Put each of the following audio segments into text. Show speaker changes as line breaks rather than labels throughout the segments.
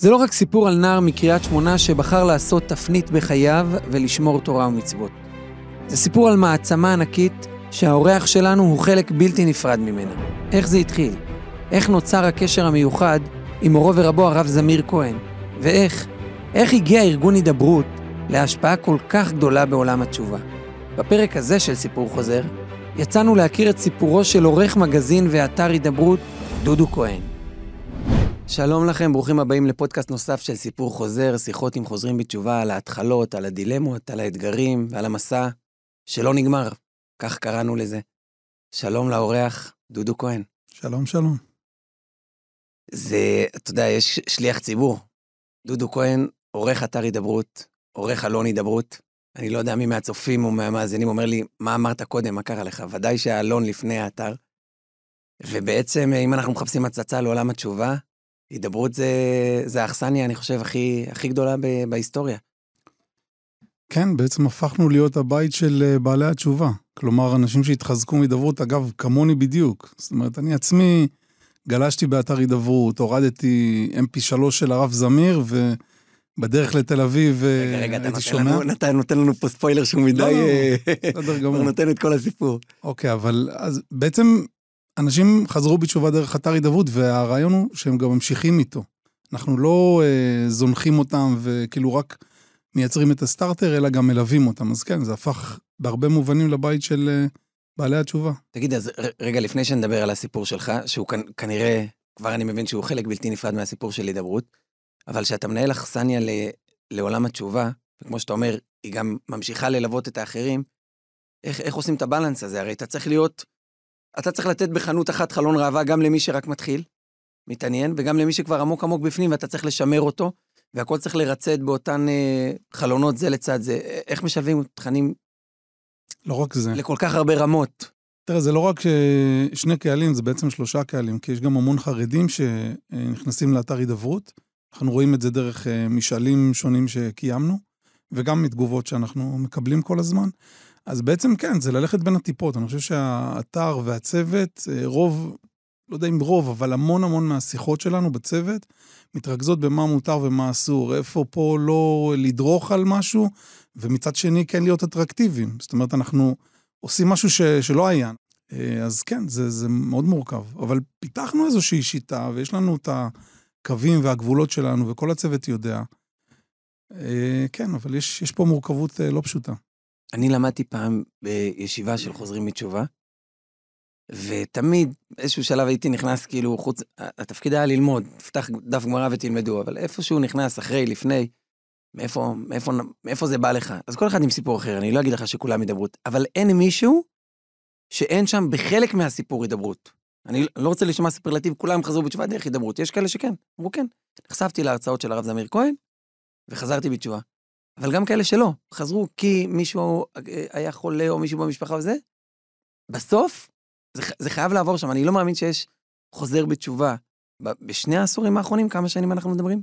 זה לא רק סיפור על נער מקריית שמונה שבחר לעשות תפנית בחייו ולשמור תורה ומצוות. זה סיפור על מעצמה ענקית שהאורח שלנו הוא חלק בלתי נפרד ממנה. איך זה התחיל? איך נוצר הקשר המיוחד עם מורו ורבו הרב זמיר כהן? ואיך? איך הגיע ארגון הידברות להשפעה כל כך גדולה בעולם התשובה? בפרק הזה של סיפור חוזר, יצאנו להכיר את סיפורו של עורך מגזין ואתר הידברות, דודו כהן. שלום לכם, ברוכים הבאים לפודקאסט נוסף של סיפור חוזר, שיחות עם חוזרים בתשובה על ההתחלות, על הדילמות, על האתגרים ועל המסע שלא נגמר, כך קראנו לזה. שלום לאורח, דודו כהן.
שלום, שלום.
זה, אתה יודע, יש שליח ציבור. דודו כהן, עורך אתר הידברות, עורך אלון הידברות. אני לא יודע מי מהצופים או מהמאזינים אומר לי, מה אמרת קודם, מה קרה לך? ודאי שהאלון לפני האתר. ובעצם, אם אנחנו מחפשים הצצה לעולם התשובה, הידברות זה, זה האכסניה, אני חושב, הכי, הכי גדולה ב, בהיסטוריה.
כן, בעצם הפכנו להיות הבית של אה, בעלי התשובה. כלומר, אנשים שהתחזקו מהידברות, אגב, כמוני בדיוק. זאת אומרת, אני עצמי גלשתי באתר הידברות, הורדתי mp3 של הרב זמיר, ובדרך לתל אביב
אה, רגע, רגע,
הייתי
שומע. רגע, אתה נותן לנו פה ספוילר שהוא מדי... לא,
לא, בסדר גמור.
הוא נותן את כל הסיפור.
אוקיי, אבל אז בעצם אנשים חזרו בתשובה דרך אתר הידברות, והרעיון הוא שהם גם ממשיכים איתו. אנחנו לא אה, זונחים אותם וכאילו רק מייצרים את הסטארטר, אלא גם מלווים אותם. אז כן, זה הפך בהרבה מובנים לבית של אה, בעלי התשובה.
תגיד, אז רגע, לפני שנדבר על הסיפור שלך, שהוא כ- כנראה, כבר אני מבין שהוא חלק בלתי נפרד מהסיפור של הידברות, אבל כשאתה מנהל אכסניה לעולם התשובה, וכמו שאתה אומר, היא גם ממשיכה ללוות את האחרים, איך, איך עושים את הבלנס הזה? הרי אתה צריך להיות אתה צריך לתת בחנות אחת חלון ראווה גם למי שרק מתחיל, מתעניין, וגם למי שכבר עמוק עמוק בפנים ואתה צריך לשמר אותו, והכל צריך לרצד באותן אה, חלונות זה לצד זה. איך משלבים תכנים?
לא רק זה.
לכל כך הרבה רמות.
תראה, זה לא רק שני קהלים, זה בעצם שלושה קהלים, כי יש גם המון חרדים שנכנסים לאתר הידברות. אנחנו רואים את זה דרך אה, משאלים שונים שקיימנו, וגם מתגובות שאנחנו מקבלים כל הזמן. אז בעצם כן, זה ללכת בין הטיפות. אני חושב שהאתר והצוות, אה, רוב, לא יודע אם רוב, אבל המון המון מהשיחות שלנו בצוות, מתרכזות במה מותר ומה אסור. איפה פה לא לדרוך על משהו, ומצד שני כן להיות אטרקטיביים. זאת אומרת, אנחנו עושים משהו ש, שלא היה. אה, אז כן, זה, זה מאוד מורכב. אבל פיתחנו איזושהי שיטה, ויש לנו את הקווים והגבולות שלנו, וכל הצוות יודע. אה, כן, אבל יש, יש פה מורכבות לא פשוטה.
אני למדתי פעם בישיבה של חוזרים מתשובה, ותמיד, באיזשהו שלב הייתי נכנס, כאילו, חוץ, התפקיד היה ללמוד, תפתח דף גמרא ותלמדו, אבל איפשהו נכנס, אחרי, לפני, מאיפה, מאיפה, מאיפה זה בא לך? אז כל אחד עם סיפור אחר, אני לא אגיד לך שכולם ידברות, אבל אין מישהו שאין שם בחלק מהסיפור הידברות. אני לא רוצה לשמוע סופרלטיב, כולם חזרו בתשובה דרך הידברות, יש כאלה שכן, אמרו כן. נחשפתי להרצאות של הרב זמיר כהן, וחזרתי בתשובה. אבל גם כאלה שלא, חזרו כי מישהו היה חולה או מישהו במשפחה וזה. בסוף, זה, זה חייב לעבור שם. אני לא מאמין שיש חוזר בתשובה. בשני העשורים האחרונים, כמה שנים אנחנו מדברים?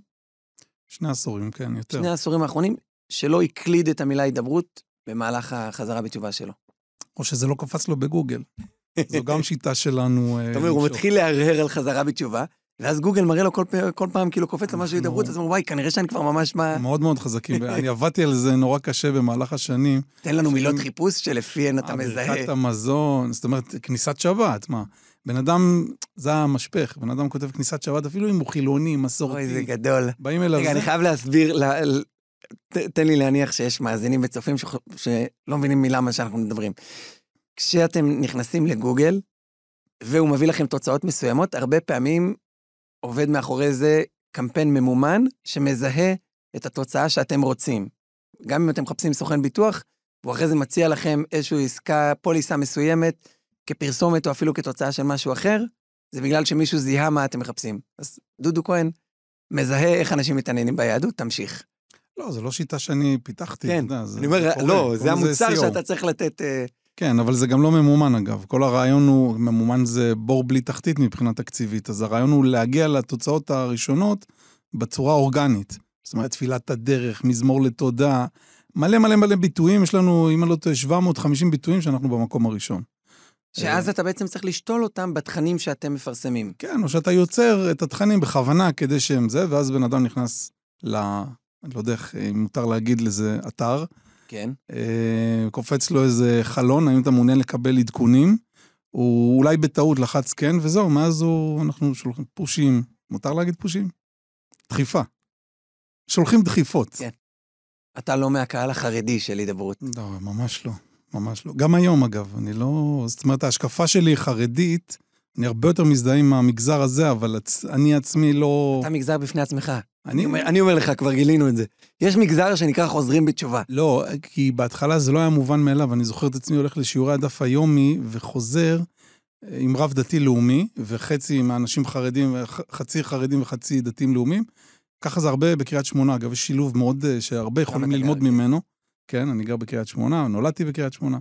שני עשורים, כן, יותר.
שני העשורים האחרונים, שלא הקליד את המילה הידברות במהלך החזרה בתשובה שלו.
או שזה לא קפץ לו בגוגל. זו גם שיטה שלנו.
אה, אתה אומר, הוא מתחיל להרהר על חזרה בתשובה, ואז גוגל מראה לו כל, כל פעם כאילו קופץ למשהו הידברות, אז הוא אומר, וואי, כנראה שאני כבר ממש מה...
מאוד מאוד חזקים, ואני עבדתי על זה נורא קשה במהלך השנים.
תן לנו מילות חיפוש שלפיהן אתה מזהה.
ברכת המזון, זאת אומרת, כניסת שבת, מה? בן אדם, זה המשפך, בן אדם כותב כניסת שבת, אפילו אם הוא חילוני, מסורתי.
אוי, זה גדול.
באים אליו...
רגע, אני חייב להסביר, תן לי להניח שיש מאזינים וצופים שלא מבינים מילה מה שאנחנו מדברים. כשאתם נכנסים לגוגל, והוא מביא לכם תוצאות מסוימות, הרבה פעמים עובד מאחורי זה קמפיין ממומן שמזהה את התוצאה שאתם רוצים. גם אם אתם מחפשים סוכן ביטוח, והוא אחרי זה מציע לכם איזושהי עסקה, פוליסה מסוימת, כפרסומת או אפילו כתוצאה של משהו אחר, זה בגלל שמישהו זיהה מה אתם מחפשים. אז דודו כהן מזהה איך אנשים מתעניינים ביהדות, תמשיך.
לא, זו לא שיטה שאני פיתחתי.
כן, יודע, אני אומר, לא, זה המוצר שאתה צריך לתת... אה,
כן, אבל זה גם לא ממומן אגב. כל הרעיון הוא, ממומן זה בור בלי תחתית מבחינה תקציבית, אז הרעיון הוא להגיע לתוצאות הראשונות בצורה אורגנית. זאת אומרת, תפילת הדרך, מזמור לתודה, מלא מלא מלא ביטויים, יש לנו, אם אני לא טועה, 750 ביטויים שאנחנו במקום הראשון.
שאז אתה בעצם צריך לשתול אותם בתכנים שאתם מפרסמים.
כן, או שאתה יוצר את התכנים בכוונה כדי שהם זה, ואז בן אדם נכנס ל... אני לא יודע איך, אם מותר להגיד לזה אתר.
כן.
אה, קופץ לו איזה חלון, האם אתה מעוניין לקבל עדכונים. הוא אולי בטעות לחץ כן, וזהו, מאז הוא, אנחנו שולחים פושים. מותר להגיד פושים? דחיפה. שולחים דחיפות.
כן. אתה לא מהקהל החרדי של הידברות.
לא, ממש לא. ממש לא. גם היום, אגב, אני לא... זאת אומרת, ההשקפה שלי היא חרדית, אני הרבה יותר מזדהה עם המגזר הזה, אבל. אני עצמי לא...
אתה מגזר בפני עצמך. אני אומר, אני אומר לך, כבר גילינו את זה. יש מגזר שנקרא חוזרים בתשובה.
לא, כי בהתחלה זה לא היה מובן מאליו, אני זוכר את עצמי הולך לשיעורי הדף היומי וחוזר אה, עם רב דתי-לאומי, וחצי מהאנשים חרדים, חצי חרדים וחצי דתיים לאומיים. ככה זה הרבה בקריית שמונה, אגב, יש שילוב מאוד, אה, שהרבה יכולים ללמוד ממנו. כן, אני גר בקריית שמונה, נולדתי בקריית שמונה.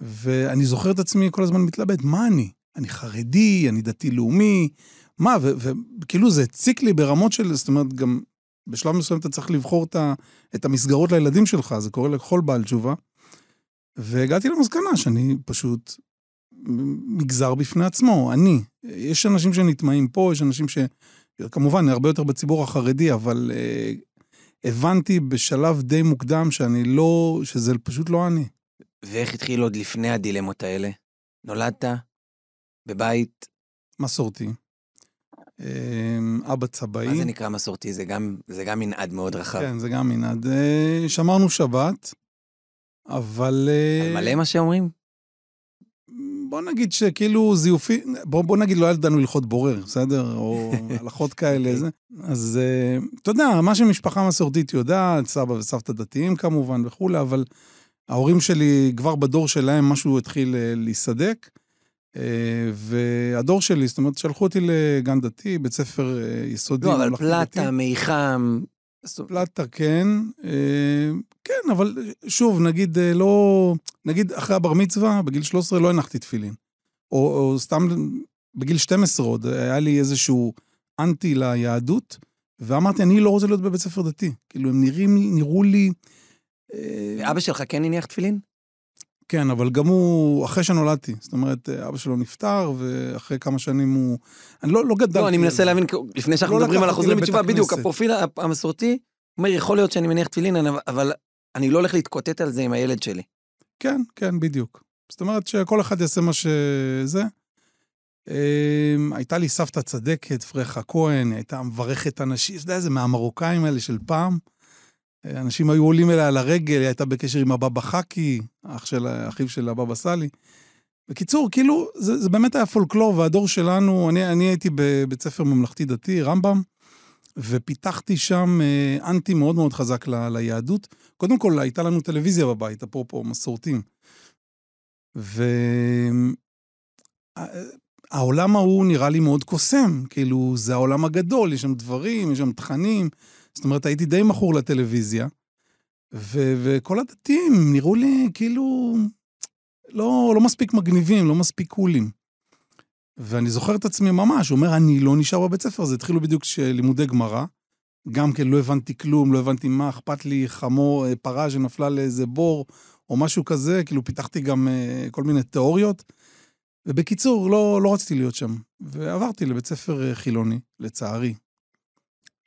ואני זוכר את עצמי כל הזמן מתלבט, מה אני? אני חרדי, אני דתי-לאומי, מה? וכאילו זה הציק לי ברמות של, זאת אומרת, גם בשלב מסוים אתה צריך לבחור את, ה, את המסגרות לילדים שלך, זה קורה לכל בעל תשובה. והגעתי למסקנה שאני פשוט מגזר בפני עצמו, אני. יש אנשים שנטמעים פה, יש אנשים ש... כמובן, הרבה יותר בציבור החרדי, אבל אה, הבנתי בשלב די מוקדם שאני לא, שזה פשוט לא אני.
ואיך התחיל עוד לפני הדילמות האלה? נולדת בבית...
מסורתי. אמ, אבא צבאי.
מה זה נקרא מסורתי? זה גם, זה גם מנעד מאוד רחב.
כן, זה גם מנעד. אה, שמרנו שבת, אבל...
על מלא מה שאומרים?
בוא נגיד שכאילו זיופי, בוא, בוא נגיד לא ידענו הלכות בורר, בסדר? או הלכות כאלה. זה. אז אתה יודע, מה שמשפחה מסורתית יודעת, סבא וסבתא דתיים כמובן וכולי, אבל ההורים שלי, כבר בדור שלהם משהו התחיל להיסדק. Uh, והדור שלי, זאת אומרת, שלחו אותי לגן דתי, בית ספר uh, יסודי.
לא, אבל פלטה, מיחם,
פלטה כן, אה, כן, אבל שוב, נגיד אה, לא, נגיד אחרי הבר מצווה, בגיל 13 לא הנחתי תפילין. או, או סתם בגיל 12 עוד, היה לי איזשהו אנטי ליהדות, ואמרתי, אני לא רוצה להיות בבית ספר דתי. כאילו, הם נראים, נראו לי...
אה, ואבא שלך כן הניח תפילין?
כן, אבל גם הוא, אחרי שנולדתי. זאת אומרת, אבא שלו נפטר, ואחרי כמה שנים הוא... אני לא, לא גדלתי.
לא, אני מנסה להבין, לפני שאנחנו לא מדברים על החוזרים בתשובה, בדיוק, הפרופיל המסורתי, אומר, יכול להיות שאני מניח תפילין, אבל אני לא הולך להתקוטט על זה עם הילד שלי.
כן, כן, בדיוק. זאת אומרת שכל אחד יעשה מה שזה. אמ, הייתה לי סבתא צדקת, פרחה כהן, הייתה מברכת אנשים, אתה יודע, זה מהמרוקאים האלה של פעם. אנשים היו עולים אליה על הרגל, היא הייתה בקשר עם הבבא חכי, אח של, אחיו של הבבא סאלי. בקיצור, כאילו, זה, זה באמת היה פולקלור, והדור שלנו, אני, אני הייתי בבית ספר ממלכתי-דתי, רמב"ם, ופיתחתי שם אה, אנטי מאוד מאוד חזק ל, ליהדות. קודם כל, הייתה לנו טלוויזיה בבית, אפרופו מסורתים. והעולם ההוא נראה לי מאוד קוסם, כאילו, זה העולם הגדול, יש שם דברים, יש שם תכנים. זאת אומרת, הייתי די מכור לטלוויזיה, ו- וכל הדתיים נראו לי כאילו לא, לא מספיק מגניבים, לא מספיק קולים. ואני זוכר את עצמי ממש, הוא אומר, אני לא נשאר בבית ספר הזה. התחילו בדיוק לימודי גמרא, גם כן לא הבנתי כלום, לא הבנתי מה אכפת לי, חמור, אה, פרה שנפלה לאיזה בור, או משהו כזה, כאילו פיתחתי גם uh, כל מיני תיאוריות. ובקיצור, לא, לא רציתי להיות שם. ועברתי לבית ספר אה, חילוני, לצערי.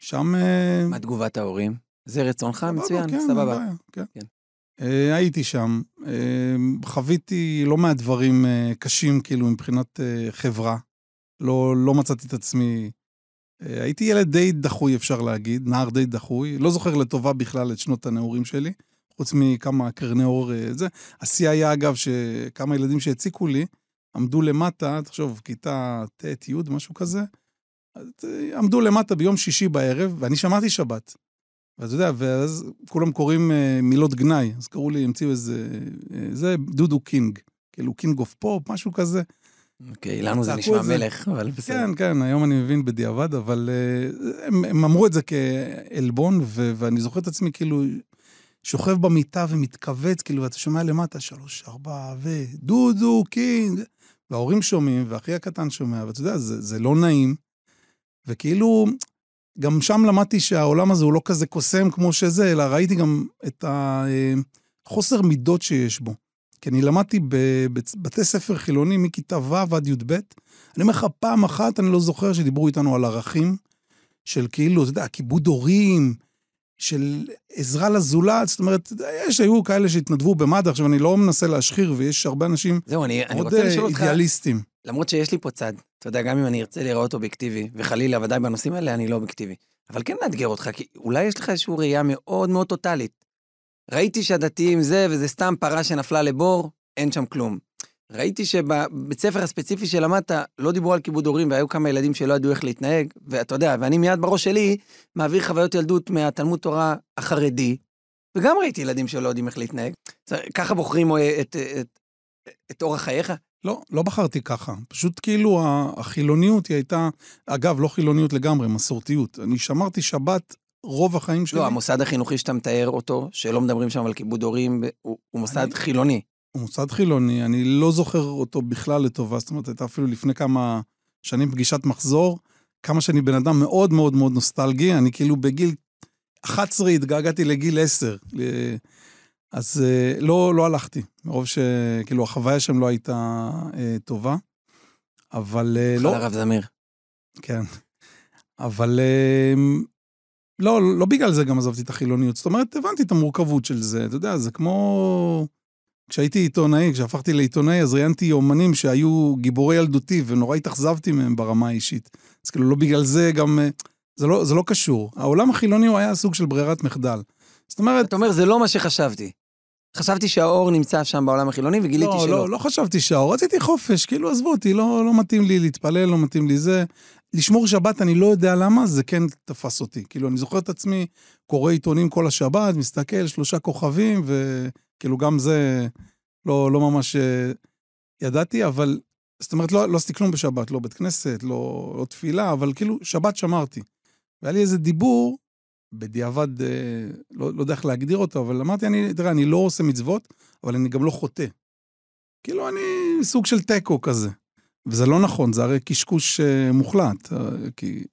שם... אה,
מה תגובת ההורים? זה רצונך? מצוין, כן, סבבה.
כן. כן. Uh, הייתי שם, uh, חוויתי לא מעט דברים uh, קשים, כאילו, מבחינת uh, חברה. לא, לא מצאתי את עצמי... Uh, הייתי ילד די דחוי, אפשר להגיד, נער די דחוי. לא זוכר לטובה בכלל את שנות הנעורים שלי, חוץ מכמה קרני אור uh, זה. השיא היה, אגב, שכמה ילדים שהציקו לי, עמדו למטה, תחשוב, כיתה ט', י', משהו כזה, אה, עמדו למטה ביום שישי בערב, ואני שמעתי שבת. ואתה יודע, ואז כולם קוראים אה, מילות גנאי, אז קראו לי, המציאו איזה, אה, זה דודו king, כאילו king of pop, משהו כזה.
אוקיי, אוקיי, לנו זה נשמע זה. מלך, אבל בסדר.
כן, כן, היום אני מבין בדיעבד, אבל אה, הם, הם אמרו את זה כעלבון, ו- ואני זוכר את עצמי כאילו שוכב במיטה ומתכווץ, כאילו, ואתה שומע למטה, שלוש, ארבע, ודודו king, וההורים שומעים, ואחי הקטן שומע, ואתה יודע, זה, זה לא נעים. וכאילו, גם שם למדתי שהעולם הזה הוא לא כזה קוסם כמו שזה, אלא ראיתי גם את החוסר מידות שיש בו. כי אני למדתי בבתי ספר חילונים מכיתה ו' עד י"ב. אני אומר לך, פעם אחת אני לא זוכר שדיברו איתנו על ערכים של כאילו, אתה יודע, כיבוד הורים, של עזרה לזולת, זאת אומרת, יש, היו כאלה שהתנדבו במד"א, עכשיו אני לא מנסה להשחיר, ויש הרבה אנשים
זהו, אני, אני
מאוד
רוצה לשאול אותך,
אידיאליסטים.
למרות שיש לי פה צד, אתה יודע, גם אם אני ארצה להיראות אובייקטיבי, וחלילה, ודאי בנושאים האלה אני לא אובייקטיבי, אבל כן מאתגר אותך, כי אולי יש לך איזושהי ראייה מאוד מאוד טוטאלית. ראיתי שהדתיים זה, וזה סתם פרה שנפלה לבור, אין שם כלום. ראיתי שבבית ספר הספציפי שלמדת, לא דיברו על כיבוד הורים, והיו כמה ילדים שלא ידעו איך להתנהג, ואתה יודע, ואני מיד בראש שלי מעביר חוויות ילדות מהתלמוד תורה החרדי, וגם ראיתי ילדים שלא יודעים איך להתנהג. ככה בוחרים את, את, את, את אורח חייך?
לא, לא בחרתי ככה. פשוט כאילו החילוניות היא הייתה, אגב, לא חילוניות לגמרי, מסורתיות. אני שמרתי שבת רוב החיים שלי.
לא, המוסד החינוכי שאתה מתאר אותו, שלא מדברים שם על כיבוד הורים, הוא, הוא מוסד אני, חילוני.
הוא מוסד חילוני, אני לא זוכר אותו בכלל לטובה, זאת אומרת, הייתה אפילו לפני כמה שנים פגישת מחזור, כמה שאני בן אדם מאוד מאוד מאוד נוסטלגי, אני כאילו בגיל 11 התגעגעתי לגיל 10. אז אה, לא, לא הלכתי, מרוב שכאילו החוויה שם לא הייתה אה, טובה, אבל אה, לא...
הרב זמיר.
כן. אבל אה, לא, לא בגלל זה גם עזבתי את החילוניות. זאת אומרת, הבנתי את המורכבות של זה. אתה יודע, זה כמו... כשהייתי עיתונאי, כשהפכתי לעיתונאי, אז ראיינתי אומנים שהיו גיבורי ילדותי, ונורא התאכזבתי מהם ברמה האישית. אז כאילו, לא בגלל זה גם... זה לא, זה לא קשור. העולם החילוני הוא היה סוג של ברירת מחדל. זאת אומרת...
אתה אומר, זה לא מה שחשבתי. חשבתי שהאור נמצא שם בעולם החילוני, וגיליתי
לא,
שלא.
לא, לא חשבתי שהאור, רציתי חופש, כאילו, עזבו אותי, לא, לא מתאים לי להתפלל, לא מתאים לי זה. לשמור שבת, אני לא יודע למה, זה כן תפס אותי. כאילו, אני זוכר את עצמי, קורא עיתונים כל השבת, מסתכל, שלושה כוכבים, וכאילו גם זה לא, לא ממש אה, ידעתי, אבל, זאת אומרת, לא, לא עשיתי כלום בשבת, לא בית כנסת, לא, לא תפילה, אבל כאילו, שבת שמרתי. והיה לי איזה דיבור, בדיעבד, אה, לא, לא יודע איך להגדיר אותו, אבל אמרתי, אני, תראה, אני לא עושה מצוות, אבל אני גם לא חוטא. כאילו, אני סוג של תיקו כזה. וזה לא נכון, זה הרי קשקוש uh, מוחלט, uh, כי,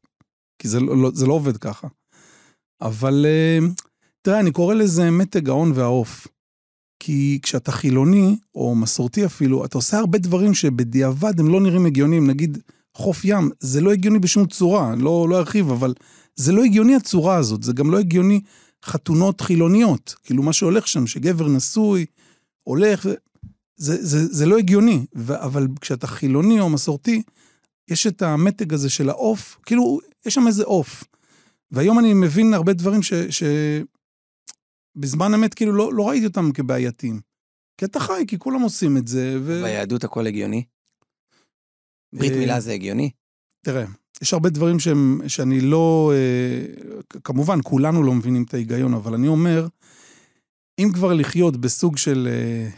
כי זה, לא, זה לא עובד ככה. אבל תראה, אני קורא לזה מתג ההון והעוף. כי כשאתה חילוני, או מסורתי אפילו, אתה עושה הרבה דברים שבדיעבד הם לא נראים הגיוניים. נגיד, חוף ים, זה לא הגיוני בשום צורה, לא, לא ארחיב, אבל זה לא הגיוני הצורה הזאת, זה גם לא הגיוני חתונות חילוניות. כאילו, מה שהולך שם, שגבר נשוי, הולך, זה, זה, זה לא הגיוני, ו, אבל כשאתה חילוני או מסורתי, יש את המתג הזה של העוף, כאילו, יש שם איזה עוף. והיום אני מבין הרבה דברים ש... ש... בזמן אמת כאילו לא, לא ראיתי אותם כבעייתיים. כי אתה חי, כי כולם עושים את זה, ו...
ביהדות הכל הגיוני? ברית מילה אה, זה הגיוני?
תראה, יש הרבה דברים שהם, שאני לא... אה, כמובן, כולנו לא מבינים את ההיגיון, אבל אני אומר, אם כבר לחיות בסוג של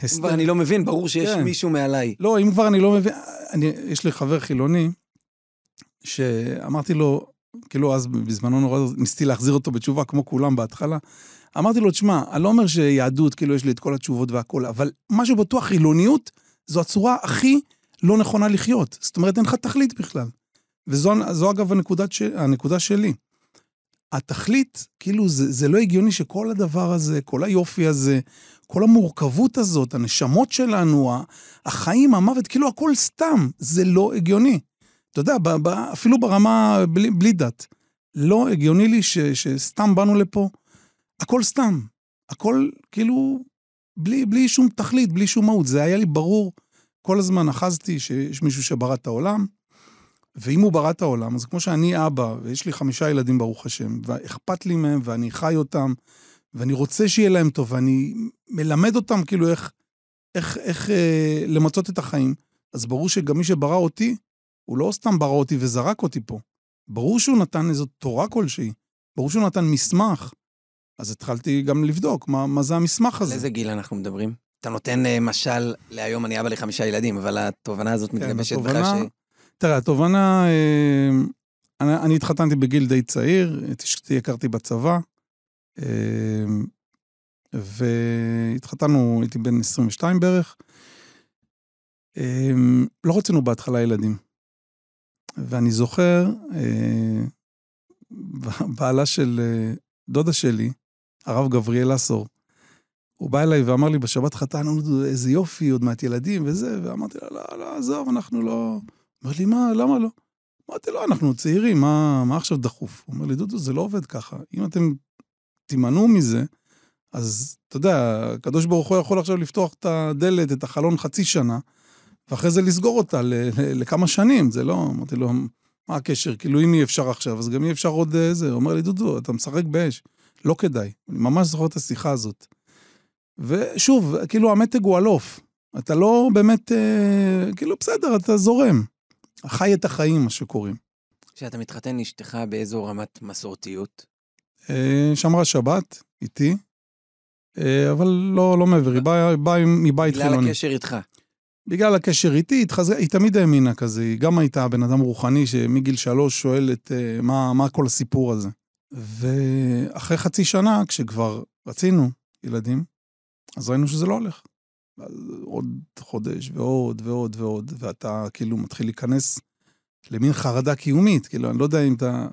הסתר... אם כבר אני לא מבין, ברור שיש כן. מישהו מעליי.
לא, אם כבר אני לא מבין... אני, יש לי חבר חילוני, שאמרתי לו, כאילו אז בזמנו נורא ניסיתי להחזיר אותו בתשובה, כמו כולם בהתחלה. אמרתי לו, תשמע, אני לא אומר שיהדות, כאילו יש לי את כל התשובות והכול, אבל משהו בטוח, חילוניות, זו הצורה הכי לא נכונה לחיות. זאת אומרת, אין לך תכלית בכלל. וזו אגב הנקודת ש... הנקודה שלי. התכלית, כאילו, זה, זה לא הגיוני שכל הדבר הזה, כל היופי הזה, כל המורכבות הזאת, הנשמות שלנו, החיים, המוות, כאילו הכל סתם, זה לא הגיוני. אתה יודע, ב, ב, אפילו ברמה בלי, בלי דת. לא הגיוני לי ש, שסתם באנו לפה, הכל סתם. הכל כאילו בלי, בלי שום תכלית, בלי שום מהות. זה היה לי ברור, כל הזמן אחזתי שיש מישהו שברא את העולם, ואם הוא ברא את העולם, אז כמו שאני אבא, ויש לי חמישה ילדים ברוך השם, ואכפת לי מהם, ואני חי אותם, ואני רוצה שיהיה להם טוב, ואני מלמד אותם כאילו איך, איך, איך אה, למצות את החיים, אז ברור שגם מי שברא אותי, הוא לא סתם ברא אותי וזרק אותי פה. ברור שהוא נתן איזו תורה כלשהי, ברור שהוא נתן מסמך. אז התחלתי גם לבדוק מה, מה זה המסמך הזה.
על איזה גיל אנחנו מדברים? אתה נותן uh, משל להיום אני אבא לחמישה ילדים, אבל התובנה הזאת כן, מתגבשת בך ש...
תראה, התובנה, אה, אני, אני התחתנתי בגיל די צעיר, את אשתי הכרתי בצבא, אה, והתחתנו, הייתי בן 22 בערך. אה, לא רצינו בהתחלה ילדים. ואני זוכר, בעלה של דודה שלי, הרב גבריאל אסור, הוא בא אליי ואמר לי, בשבת חתן, איזה יופי, עוד מעט ילדים וזה, ואמרתי לו, לא, לא, עזוב, אנחנו לא... אמר לי, מה, למה לא? אמרתי לו, אנחנו צעירים, מה, מה עכשיו דחוף? הוא אומר לי, דודו, זה לא עובד ככה. אם אתם תימנעו מזה, אז אתה יודע, הקדוש ברוך הוא יכול עכשיו לפתוח את הדלת, את החלון חצי שנה, ואחרי זה לסגור אותה לכמה שנים, זה לא, אמרתי לו, מה הקשר? כאילו, אם אי אפשר עכשיו, אז גם אי אפשר עוד איזה. הוא אומר לי, דודו, אתה משחק באש, לא כדאי. אני ממש זוכר את השיחה הזאת. ושוב, כאילו, המתג הוא אלוף. אתה לא באמת, אה, כאילו, בסדר, אתה זורם. חי את החיים, מה שקוראים.
כשאתה מתחתן אשתך באיזו רמת מסורתיות?
אה, שמרה שבת, איתי, אה, אבל לא, לא מעבר, היא באה בא מבית
חילוני. בגלל הקשר איתך.
בגלל הקשר איתי, התחז... היא תמיד האמינה כזה, היא גם הייתה בן אדם רוחני שמגיל שלוש שואל את uh, מה, מה כל הסיפור הזה. ואחרי חצי שנה, כשכבר רצינו ילדים, אז ראינו שזה לא הולך. עוד חודש ועוד ועוד ועוד, ואתה כאילו מתחיל להיכנס למין חרדה קיומית, כאילו, אני לא יודע אם אתה...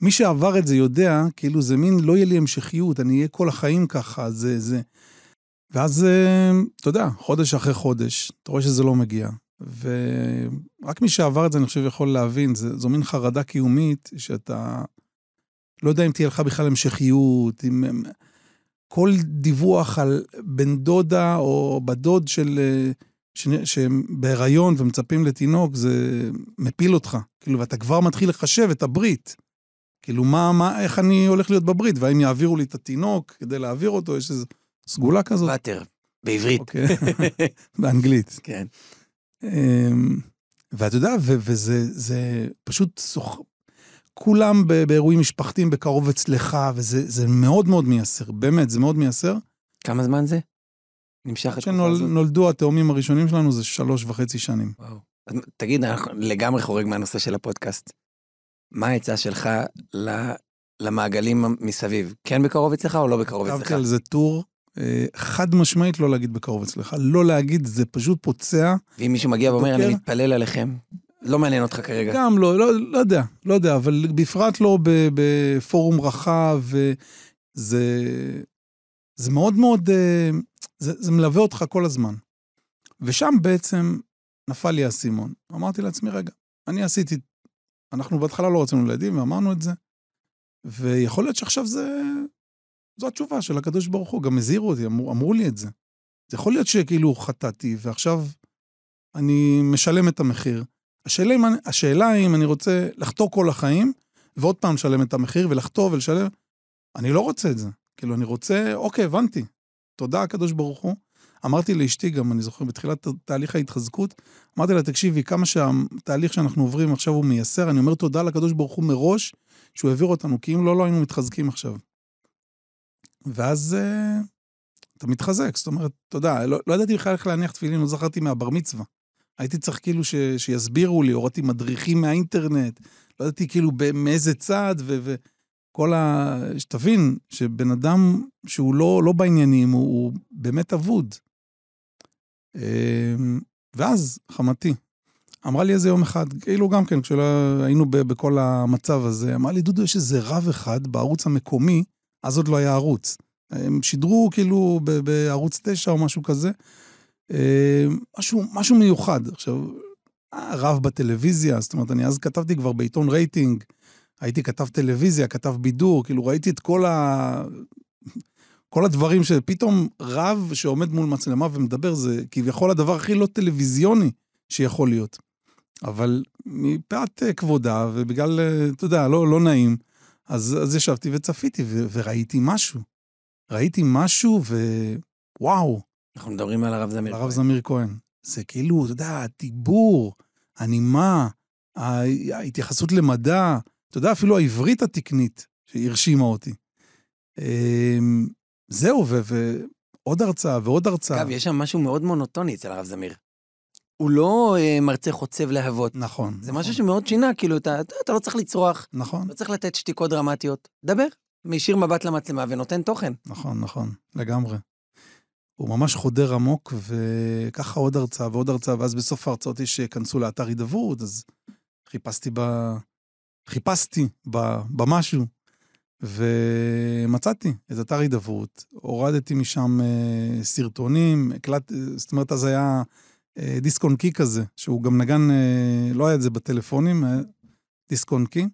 מי שעבר את זה יודע, כאילו זה מין, לא יהיה לי המשכיות, אני אהיה כל החיים ככה, זה, זה. ואז, אה, אתה יודע, חודש אחרי חודש, אתה רואה שזה לא מגיע. ורק מי שעבר את זה, אני חושב, יכול להבין, זה, זו מין חרדה קיומית, שאתה לא יודע אם תהיה לך בכלל המשכיות, אם... כל דיווח על בן דודה או בת דוד של... אה, שהם בהיריון ומצפים לתינוק, זה מפיל אותך. כאילו, ואתה כבר מתחיל לחשב את הברית. כאילו, מה, מה, איך אני הולך להיות בברית, והאם יעבירו לי את התינוק כדי להעביר אותו, יש איזו סגולה כזאת.
ואטר, בעברית.
אוקיי, באנגלית.
כן.
אמ, ואתה יודע, וזה פשוט. כולם באירועים משפחתיים בקרוב אצלך, וזה מאוד מאוד מייסר, באמת, זה מאוד מייסר.
כמה זמן זה? נמשך
התקופה הזאת? כשנולדו התאומים הראשונים שלנו זה שלוש וחצי שנים.
וואו. אז תגיד, אנחנו לגמרי חורג מהנושא של הפודקאסט. מה העצה שלך למעגלים מסביב? כן בקרוב אצלך או לא בקרוב אצלך?
כתבתי על זה טור, אה, חד משמעית לא להגיד בקרוב אצלך. לא להגיד, זה פשוט פוצע.
ואם מישהו מגיע ואומר, אני מתפלל עליכם, לא מעניין אותך כרגע.
גם לא, לא, לא יודע, לא יודע, אבל בפרט לא בפורום רחב, וזה זה מאוד מאוד, אה, זה, זה מלווה אותך כל הזמן. ושם בעצם נפל לי האסימון. אמרתי לעצמי, רגע, אני עשיתי, אנחנו בהתחלה לא רצינו ילדים ואמרנו את זה, ויכול להיות שעכשיו זה, זו התשובה של הקדוש ברוך הוא, גם הזהירו אותי, אמרו, אמרו לי את זה. זה יכול להיות שכאילו חטאתי, ועכשיו אני משלם את המחיר. השאלה, אם, השאלה אם אני רוצה לחטוא כל החיים, ועוד פעם לשלם את המחיר, ולחטוא ולשלם, אני לא רוצה את זה. כאילו, אני רוצה, אוקיי, הבנתי. תודה, הקדוש ברוך הוא. אמרתי לאשתי גם, אני זוכר, בתחילת תהליך ההתחזקות, אמרתי לה, תקשיבי, כמה שהתהליך שאנחנו עוברים עכשיו הוא מייסר, אני אומר תודה לקדוש ברוך הוא מראש, שהוא העביר אותנו, כי אם לא, לא היינו מתחזקים עכשיו. ואז uh, אתה מתחזק, זאת אומרת, יודע, לא, לא ידעתי בכלל איך להניח תפילין, לא זכרתי מהבר מצווה. הייתי צריך כאילו ש, שיסבירו לי, הורדתי מדריכים מהאינטרנט, לא ידעתי כאילו מאיזה צד, ו... כל ה... שתבין שבן אדם שהוא לא, לא בעניינים, הוא, הוא באמת אבוד. אמ, ואז חמתי אמרה לי איזה יום אחד, כאילו גם כן, כשהיינו בכל המצב הזה, אמרה לי, דודו, יש איזה רב אחד בערוץ המקומי, אז עוד לא היה ערוץ. הם שידרו כאילו בערוץ 9 או משהו כזה, משהו, משהו מיוחד. עכשיו, רב בטלוויזיה, זאת אומרת, אני אז כתבתי כבר בעיתון רייטינג, הייתי כתב טלוויזיה, כתב בידור, כאילו ראיתי את כל ה... כל הדברים שפתאום רב שעומד מול מצלמה ומדבר, זה כביכול הדבר הכי לא טלוויזיוני שיכול להיות. אבל מפאת אה, כבודה, ובגלל, אה, אתה יודע, לא, לא נעים, אז, אז ישבתי וצפיתי ו, וראיתי משהו. ראיתי משהו ווואו.
אנחנו מדברים על הרב זמיר
כהן. הרב זמיר כהן. זה כאילו, אתה יודע, הדיבור, הנימה, ההתייחסות למדע, אתה יודע, אפילו העברית התקנית שהרשימה אותי. אמ, זהו, ועוד הרצאה ועוד הרצאה.
אגב, יש שם משהו מאוד מונוטוני אצל הרב זמיר. הוא לא אה, מרצה חוצב להבות.
נכון.
זה
נכון.
משהו שמאוד שינה, כאילו, אתה, אתה, אתה לא צריך לצרוח.
נכון.
לא צריך לתת שתיקות דרמטיות. דבר, מישיר מבט למצלמה ונותן תוכן.
נכון, נכון, לגמרי. הוא ממש חודר עמוק, וככה עוד הרצאה ועוד הרצאה, ואז בסוף ההרצאות יש שכנסו לאתר הידברות, אז חיפשתי ב... חיפשתי במשהו, ומצאתי את אתר הידברות, הורדתי משם אה, סרטונים, הקלט, זאת אומרת, אז היה אה, דיסק און קי כזה, שהוא גם נגן, אה, לא היה את זה בטלפונים, היה דיסק און קי.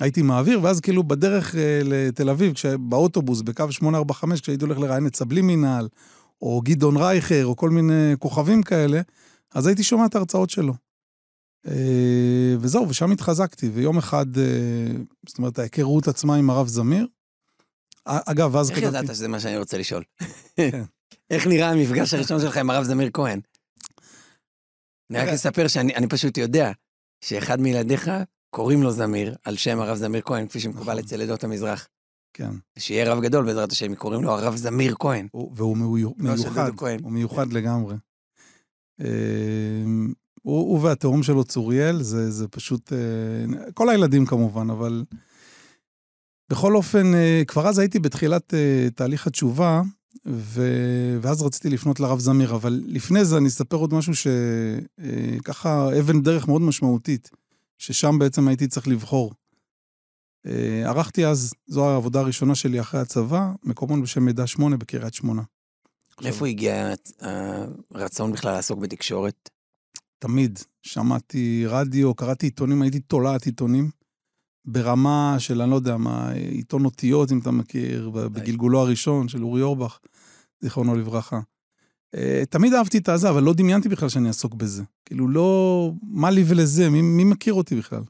הייתי מעביר, ואז כאילו בדרך אה, לתל אביב, כש- באוטובוס, בקו 845, כשהייתי הולך לראיין את סבלי מינהל, או גדעון רייכר, או כל מיני כוכבים כאלה, אז הייתי שומע את ההרצאות שלו. אה, וזהו, ושם התחזקתי, ויום אחד, אה, זאת אומרת, ההיכרות עצמה עם הרב זמיר. א- אגב, אז
איך
כתבתי...
ידעת שזה מה שאני רוצה לשאול?
כן.
איך נראה המפגש הראשון שלך עם הרב זמיר כהן? אני רק אספר שאני אני פשוט יודע שאחד מילדיך קוראים לו זמיר, על שם הרב זמיר כהן, כפי שמקובל
נכון.
אצל עדות המזרח.
כן.
שיהיה רב גדול בעזרת השם, קוראים לו הרב זמיר כהן.
הוא- והוא
לא
מיוחד. הוא מיוחד לגמרי. הוא הוא והתאום שלו, צוריאל, זה זה פשוט... אה, כל הילדים כמובן, אבל... בכל אופן, אה, כבר אז הייתי בתחילת אה, תהליך התשובה, ו- ואז רציתי לפנות לרב זמיר, אבל לפני זה אני אספר עוד משהו שככה אבן דרך מאוד משמעותית, ששם בעצם הייתי צריך לבחור. אה, ערכתי אז, זו העבודה הראשונה שלי אחרי הצבא, מקומון בשם מידע שמונה בקריית שמונה.
מאיפה הגיע הרצון בכלל לעסוק בתקשורת?
תמיד. שמעתי רדיו, קראתי עיתונים, הייתי תולעת עיתונים. ברמה של, אני לא יודע מה, עיתון אותיות, אם אתה מכיר, בגלגולו הראשון של אורי אורבך, זיכרונו לברכה. אה, תמיד אהבתי את הזה, אבל לא דמיינתי בכלל שאני אעסוק בזה. כאילו, לא... מה לי ולזה? מי, מי מכיר אותי בכלל?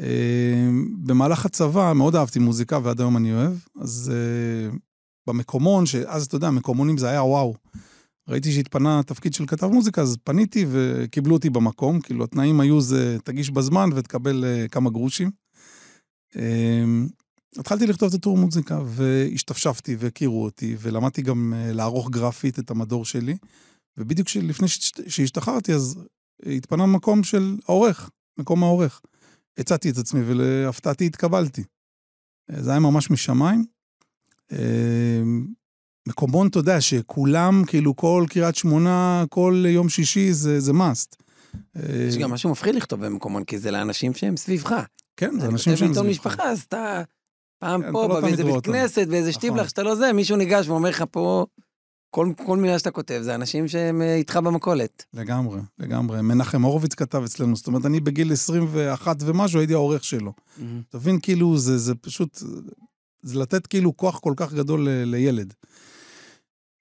אה, במהלך הצבא מאוד אהבתי מוזיקה, ועד היום אני אוהב. אז אה, במקומון, שאז, אתה יודע, מקומונים זה היה וואו. ראיתי שהתפנה תפקיד של כתב מוזיקה, אז פניתי וקיבלו אותי במקום. כאילו, התנאים היו זה, תגיש בזמן ותקבל uh, כמה גרושים. Um, התחלתי לכתוב את הטור מוזיקה, והשתפשפתי והכירו אותי, ולמדתי גם uh, לערוך גרפית את המדור שלי. ובדיוק לפני שהשתחררתי, אז התפנה מקום של העורך, מקום העורך. הצעתי את עצמי, ולהפתעתי התקבלתי. זה היה ממש משמיים. Uh, מקומון, אתה יודע, שכולם, כאילו, כל קריית שמונה, כל יום שישי זה, זה must.
יש גם משהו מפחיד לכתוב במקומון, כי זה לאנשים שהם סביבך.
כן, זה אנשים שהם
סביבך. אתה כותב
סביבך.
משפחה, אז אתה פעם
כן,
פה,
לא
באיזה בית. כנסת, באיזה
נכון.
שטיבלח, שאתה לא זה, מישהו ניגש ואומר לך פה, כל, כל מילה שאתה כותב, זה אנשים שהם אה, איתך במכולת.
לגמרי, לגמרי. מנחם הורוביץ כתב אצלנו, זאת אומרת, אני בגיל 21 ומשהו הייתי העורך שלו. תבין, כאילו, זה, זה פשוט, זה לתת כאילו כוח כל כך גדול ל- לילד.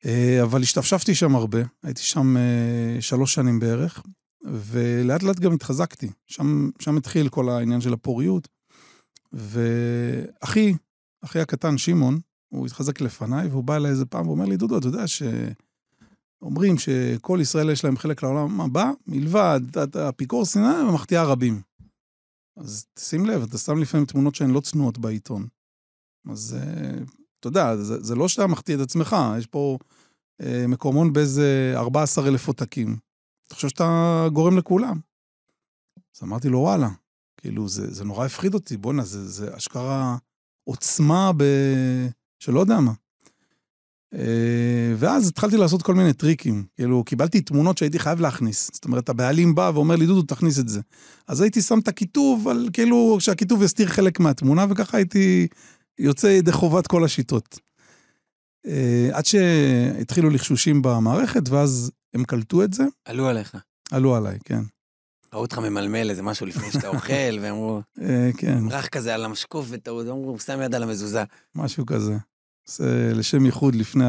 אה, אבל השתפשפתי שם הרבה, הייתי שם אה, שלוש שנים בערך, ולאט לאט גם התחזקתי. שם, שם התחיל כל העניין של הפוריות. ואחי, אחי הקטן, שמעון, הוא התחזק לפניי, והוא בא אליי איזה פעם ואומר לי, דודו, אתה יודע שאומרים שכל ישראל יש להם חלק לעולם הבא, מלבד אפיקור סיני ומחטיאה רבים. אז שים לב, אתה שם לפעמים תמונות שהן לא צנועות בעיתון. אז אה, אתה יודע, זה, זה לא שאתה מחטיא את עצמך, יש פה אה, מקומון באיזה 14 אלף עותקים. אתה חושב שאתה גורם לכולם. אז אמרתי לו, וואלה, כאילו, זה, זה נורא הפחיד אותי, בואנה, זה, זה אשכרה עוצמה ב... שלא יודע מה. אה, ואז התחלתי לעשות כל מיני טריקים. כאילו, קיבלתי תמונות שהייתי חייב להכניס. זאת אומרת, הבעלים בא ואומר לי, דודו, תכניס את זה. אז הייתי שם את הכיתוב, על כאילו, שהכיתוב יסתיר חלק מהתמונה, וככה הייתי יוצא ידי חובת כל השיטות. אה, עד שהתחילו לחשושים במערכת, ואז הם קלטו את זה,
עלו עליך.
עלו עליי, כן.
ראו אותך ממלמל איזה משהו לפני שאתה אוכל, ואמרו,
אה, כן,
רך כזה על המשקוף, וטעות, אמרו, שם יד על המזוזה.
משהו כזה. זה לשם ייחוד לפני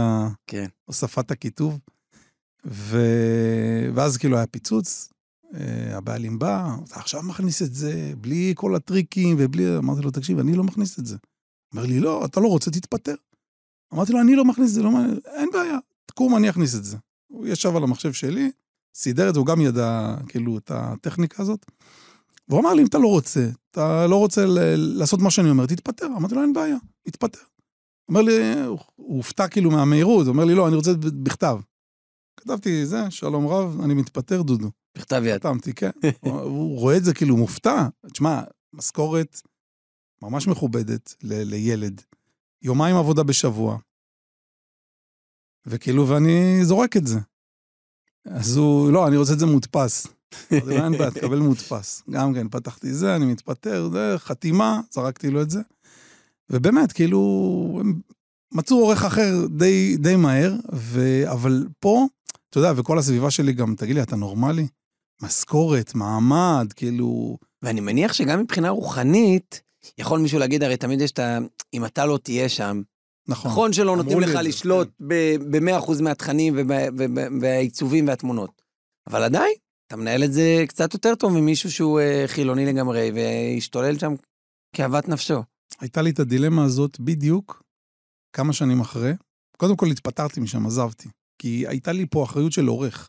כן.
הוספת הכיתוב. ו... ואז כאילו היה פיצוץ, אה, הבעלים בא, אתה עכשיו מכניס את זה, בלי כל הטריקים ובלי... אמרתי לו, תקשיב, אני לא מכניס את זה. אומר לי, לא, אתה לא רוצה, תתפטר. אמרתי לו, אני לא מכניס את זה, לא מעניין, אין בעיה, תקום, אני אכניס את זה. הוא ישב על המחשב שלי, סידר את זה, הוא גם ידע, כאילו, את הטכניקה הזאת. והוא אמר לי, אם אתה לא רוצה, אתה לא רוצה ל- לעשות מה שאני אומר, תתפטר. אמרתי לו, אין בעיה, תתפטר. אומר לי, הוא הופתע כאילו מהמהירות, הוא אומר לי, לא, אני רוצה בכתב. כתבתי, זה, שלום רב, אני מתפטר, דודו.
בכתב יד.
חתמתי, כן. הוא- הוא רואה את זה כאילו מופתע. תשמע, משכורת ממש מכובדת ל- לילד. יומיים עבודה בשבוע. וכאילו, ואני זורק את זה. אז הוא, לא, אני רוצה את זה מודפס. אמרתי לו, אין בעיה, תקבל מודפס. גם כן, פתחתי זה, אני מתפטר, זה, חתימה, זרקתי לו את זה. ובאמת, כאילו, הם מצאו עורך אחר די, די מהר, ו... אבל פה, אתה יודע, וכל הסביבה שלי גם, תגיד לי, אתה נורמלי? משכורת, מעמד, כאילו...
ואני מניח שגם מבחינה רוחנית, יכול מישהו להגיד, הרי תמיד יש את ה... אם אתה לא תהיה שם.
נכון.
נכון שלא נותנים לך לשלוט ב-100% מהתכנים וב- וב- והעיצובים והתמונות. אבל עדיין, אתה מנהל את זה קצת יותר טוב ממישהו שהוא אה, חילוני לגמרי, והשתולל שם כאוות נפשו.
הייתה לי את הדילמה הזאת בדיוק כמה שנים אחרי. קודם כל התפטרתי משם, עזבתי. כי הייתה לי פה אחריות של עורך.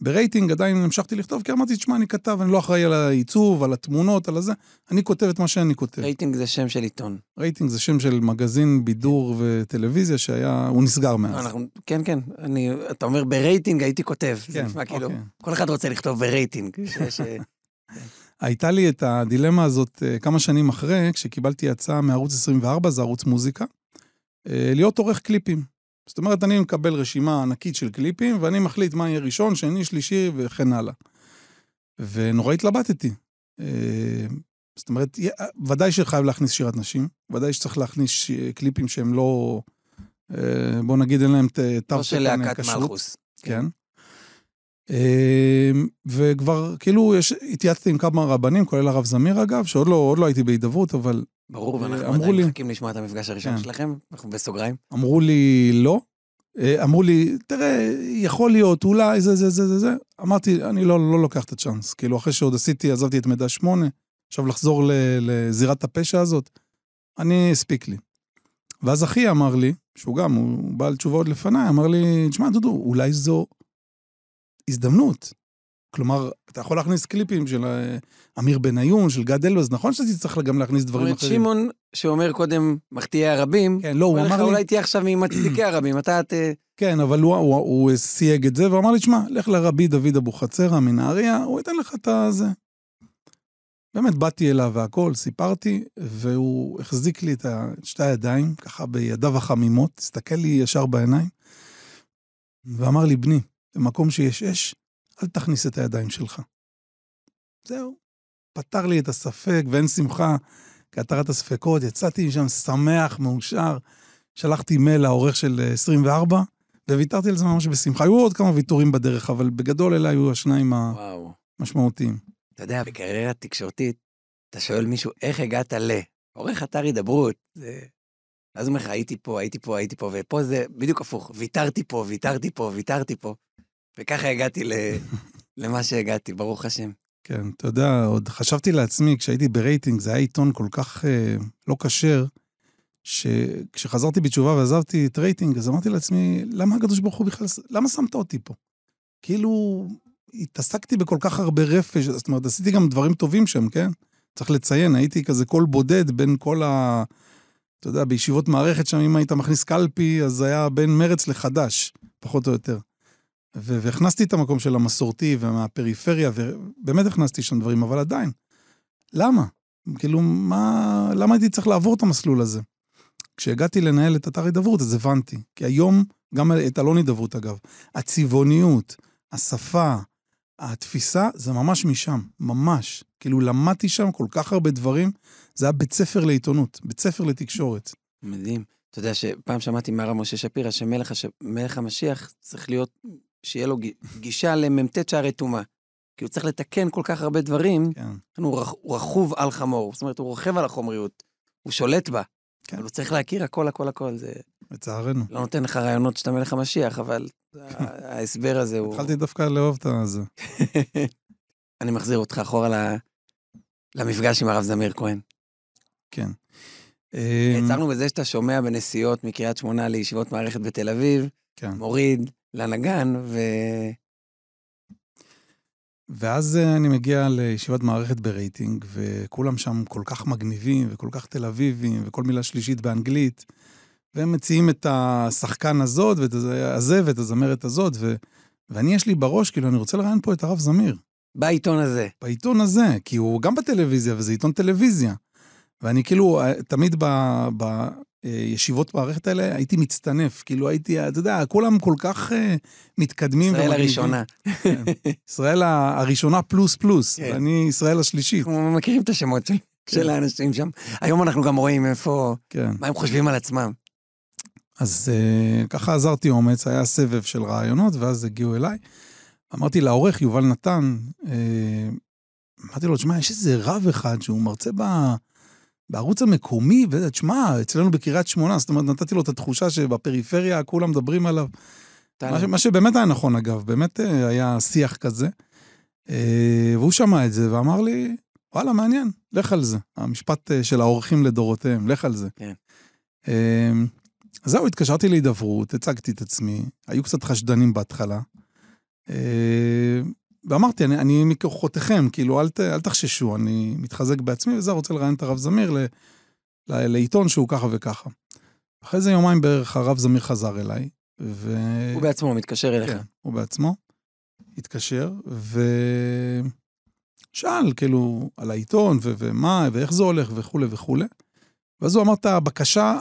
ברייטינג עדיין המשכתי לכתוב, כי אמרתי, תשמע, אני כתב, אני לא אחראי על העיצוב, על התמונות, על הזה, אני כותב את מה שאני כותב.
רייטינג זה שם של עיתון.
רייטינג זה שם של מגזין בידור וטלוויזיה שהיה, הוא נסגר מאז.
אנחנו, כן, כן, אני, אתה אומר ברייטינג הייתי כותב. זה
כן,
נשמע כאילו,
אוקיי.
כל אחד רוצה לכתוב ברייטינג. שיש,
הייתה לי את הדילמה הזאת אה, כמה שנים אחרי, כשקיבלתי הצעה מערוץ 24, זה ערוץ מוזיקה, אה, להיות עורך קליפים. זאת אומרת, אני מקבל רשימה ענקית של קליפים, ואני מחליט מה יהיה ראשון, שני, שלישי וכן הלאה. ונורא התלבטתי. אה, זאת אומרת, ודאי שחייב להכניס שירת נשים, ודאי שצריך להכניס קליפים שהם לא, אה, בוא נגיד, אין להם ת- תו
לא של להקת. מלכוס.
כן. אמ, וכבר, כאילו, יש, התייעצתי עם כמה רבנים, כולל הרב זמיר אגב, שעוד לא, לא הייתי בהידברות, אבל
ברור, ואנחנו עדיין
לי-
מחכים לשמוע את המפגש הראשון
כן.
שלכם, אנחנו בסוגריים.
אמרו לי לא. אה, אמרו לי, תראה, יכול להיות, אולי, זה, זה, זה, זה, זה. אמרתי, אני לא, לא לוקח את הצ'אנס. כאילו, אחרי שעוד עשיתי, עזבתי את מידע שמונה, עכשיו לחזור ל, לזירת הפשע הזאת, אני, הספיק לי. ואז אחי אמר לי, שהוא גם, הוא בעל תשובה עוד לפניי, אמר לי, תשמע, דודו, אולי זו הזדמנות. כלומר, אתה יכול להכניס קליפים של אה, אמיר בניון, של גד אלבז, נכון שאתה תצטרך גם להכניס דברים אחרים.
שמעון, שאומר קודם מחטיאי הרבים,
כן, לא,
הוא לך,
אמר לי...
אולי תהיה עכשיו ממצדיקי הרבים, אתה ת...
כן, אבל הוא, הוא, הוא סייג את זה ואמר לי, שמע, לך לרבי דוד אבוחצירא מנהריה, הוא ייתן לך את הזה. באמת, באתי אליו והכל, סיפרתי, והוא החזיק לי את שתי הידיים, ככה בידיו החמימות, הסתכל לי ישר בעיניים, ואמר לי, בני, במקום שיש אש, אל תכניס את הידיים שלך. זהו. פתר לי את הספק ואין שמחה כהתרת הספקות, יצאתי משם שמח, מאושר. שלחתי מייל לעורך של אה, 24, וויתרתי על זה ממש בשמחה. היו עוד כמה ויתורים בדרך, אבל בגדול אלה היו השניים
וואו.
המשמעותיים.
אתה יודע, בקריירה תקשורתית, אתה שואל מישהו, איך הגעת ל... עורך אתר הידברות. זה... אז הוא אומר לך, הייתי פה, הייתי פה, הייתי פה, ופה זה בדיוק הפוך. ויתרתי פה, ויתרתי פה, ויתרתי פה. וככה הגעתי ל... למה שהגעתי, ברוך השם.
כן, אתה יודע, עוד חשבתי לעצמי, כשהייתי ברייטינג, זה היה עיתון כל כך אה, לא כשר, שכשחזרתי בתשובה ועזבתי את רייטינג, אז אמרתי לעצמי, למה הקדוש ברוך הוא בכלל, למה שמת אותי פה? כאילו, התעסקתי בכל כך הרבה רפש, זאת אומרת, עשיתי גם דברים טובים שם, כן? צריך לציין, הייתי כזה קול בודד בין כל ה... אתה יודע, בישיבות מערכת שם, אם היית מכניס קלפי, אז היה בין מרץ לחד"ש, פחות או יותר. והכנסתי את המקום של המסורתי ומהפריפריה, ובאמת הכנסתי שם דברים, אבל עדיין, למה? כאילו, מה, למה הייתי צריך לעבור את המסלול הזה? כשהגעתי לנהל את אתר הידברות, אז הבנתי. כי היום, גם את אלון הידברות אגב, הצבעוניות, השפה, התפיסה, זה ממש משם, ממש. כאילו, למדתי שם כל כך הרבה דברים, זה היה בית ספר לעיתונות, בית ספר לתקשורת.
מדהים. אתה יודע שפעם שמעתי מהרב משה שפירא שמלך הש... המשיח צריך להיות, שיהיה לו גישה למ"ט שערי טומאה. כי הוא צריך לתקן כל כך הרבה דברים,
כן.
הוא, רכ... הוא רכוב על חמור, זאת אומרת, הוא רוכב על החומריות, הוא שולט בה.
כן.
אבל הוא צריך להכיר הכל, הכל, הכל. זה
לצערנו.
לא נותן לך רעיונות שאתה מלך המשיח, אבל ההסבר הזה הוא...
התחלתי דווקא לאהוב את זה.
אני מחזיר אותך אחורה ל... למפגש עם הרב זמיר כהן.
כן. אמ,
יצרנו בזה שאתה שומע בנסיעות מקריית שמונה לישיבות מערכת בתל אביב,
כן.
מוריד לנגן, ו...
ואז אה, אני מגיע לישיבת מערכת ברייטינג, וכולם שם כל כך מגניבים וכל כך תל אביבים, וכל מילה שלישית באנגלית, והם מציעים את השחקן הזאת, ואת הזה- ואת הזמרת הזאת, ו... ואני, יש לי בראש, כאילו, אני רוצה לראיין פה את הרב זמיר.
בעיתון הזה.
בעיתון הזה, כי הוא גם בטלוויזיה, וזה עיתון טלוויזיה. ואני כאילו, תמיד בישיבות מערכת האלה הייתי מצטנף, כאילו הייתי, אתה יודע, כולם כל כך אה, מתקדמים.
ישראל. הראשונה.
כן. ישראל הראשונה פלוס פלוס,
כן.
ואני ישראל השלישית.
אנחנו מכירים את השמות שלי. של האנשים שם. היום אנחנו גם רואים איפה,
כן.
מה הם חושבים על עצמם.
אז אה, ככה עזרתי אומץ, היה סבב של רעיונות, ואז הגיעו אליי. אמרתי לעורך, יובל נתן, אה, אמרתי לו, תשמע, יש איזה רב אחד שהוא מרצה ב... בערוץ המקומי, ותשמע, אצלנו בקריית שמונה, זאת אומרת, נתתי לו את התחושה שבפריפריה כולם מדברים עליו. מה, ש, מה שבאמת היה נכון, אגב, באמת אה, היה שיח כזה. אה, והוא שמע את זה ואמר לי, וואלה, מעניין, לך על זה. המשפט אה, של האורחים לדורותיהם, לך על זה.
כן.
זהו, התקשרתי להידברות, הצגתי את עצמי, היו קצת חשדנים בהתחלה. ואמרתי, אני, אני מכוחותיכם, כאילו, אל, ת, אל תחששו, אני מתחזק בעצמי, וזהו, רוצה לראיין את הרב זמיר ל, ל, לעיתון שהוא ככה וככה. אחרי זה יומיים בערך הרב זמיר חזר אליי, ו...
הוא בעצמו מתקשר אליך.
כן, הוא בעצמו התקשר, ושאל, כאילו, על העיתון, ו- ומה, ואיך זה הולך, וכולי וכולי. ואז הוא אמר את הבקשה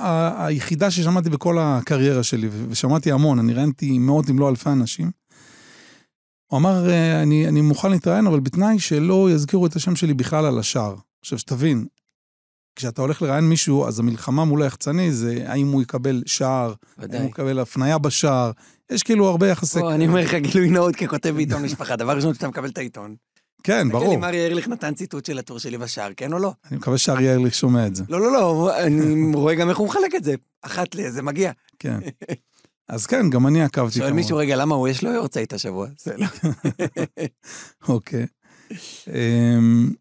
היחידה ששמעתי בכל הקריירה שלי, ושמעתי המון, אני ראיינתי מאות אם לא אלפי אנשים. הוא אמר, אה, אני, אני מוכן להתראיין, אבל בתנאי שלא יזכירו את השם שלי בכלל על השער. עכשיו, שתבין, כשאתה הולך לראיין מישהו, אז המלחמה מול היחצני זה האם הוא יקבל שער, האם הוא יקבל הפנייה בשער, יש כאילו הרבה יחסי...
בוא, אני אומר לך גילוי נאות ככותב בעיתון משפחה, דבר ראשון שאתה מקבל את העיתון.
כן, ברור. תגיד
לי, אריה ארליך נתן ציטוט של הטור שלי בשער, כן או לא?
אני מקווה שאריה ארליך שומע את זה.
לא, לא, לא, אני רואה גם איך הוא מחלק את זה. אחת ל... זה מגיע.
כן. אז כן, גם אני עקבתי
כמובן. שואל מישהו, רגע, למה הוא יש לו יורצייט השבוע? לא...
אוקיי. אמ,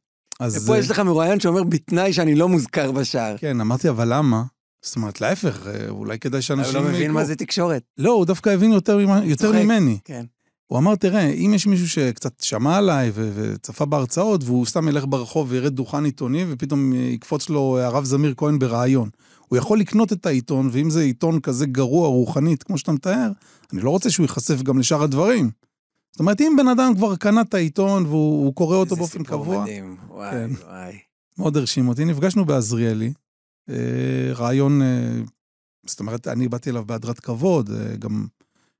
אז... ופה יש לך מרואיין שאומר, בתנאי שאני לא מוזכר בשער.
כן, אמרתי, אבל למה? זאת אומרת, להפך, אה, אולי כדאי שאנשים...
הוא לא מבין מה זה תקשורת.
לא, הוא דווקא הבין יותר ממני.
כן.
הוא אמר, תראה, אם יש מישהו שקצת שמע עליי וצפה בהרצאות, והוא סתם ילך ברחוב וירד דוכן עיתוני, ופתאום יקפוץ לו הרב זמיר כהן ברעיון. הוא יכול לקנות את העיתון, ואם זה עיתון כזה גרוע רוחנית, כמו שאתה מתאר, אני לא רוצה שהוא ייחשף גם לשאר הדברים. זאת אומרת, אם בן אדם כבר קנה את העיתון והוא קורא אותו באופן קבוע...
איזה סיפור מדהים, וואי, כן, וואי.
מאוד הרשים אותי. נפגשנו בעזריאלי, אה, רעיון, אה, זאת אומרת, אני באתי אליו בהדרת כבוד, אה, גם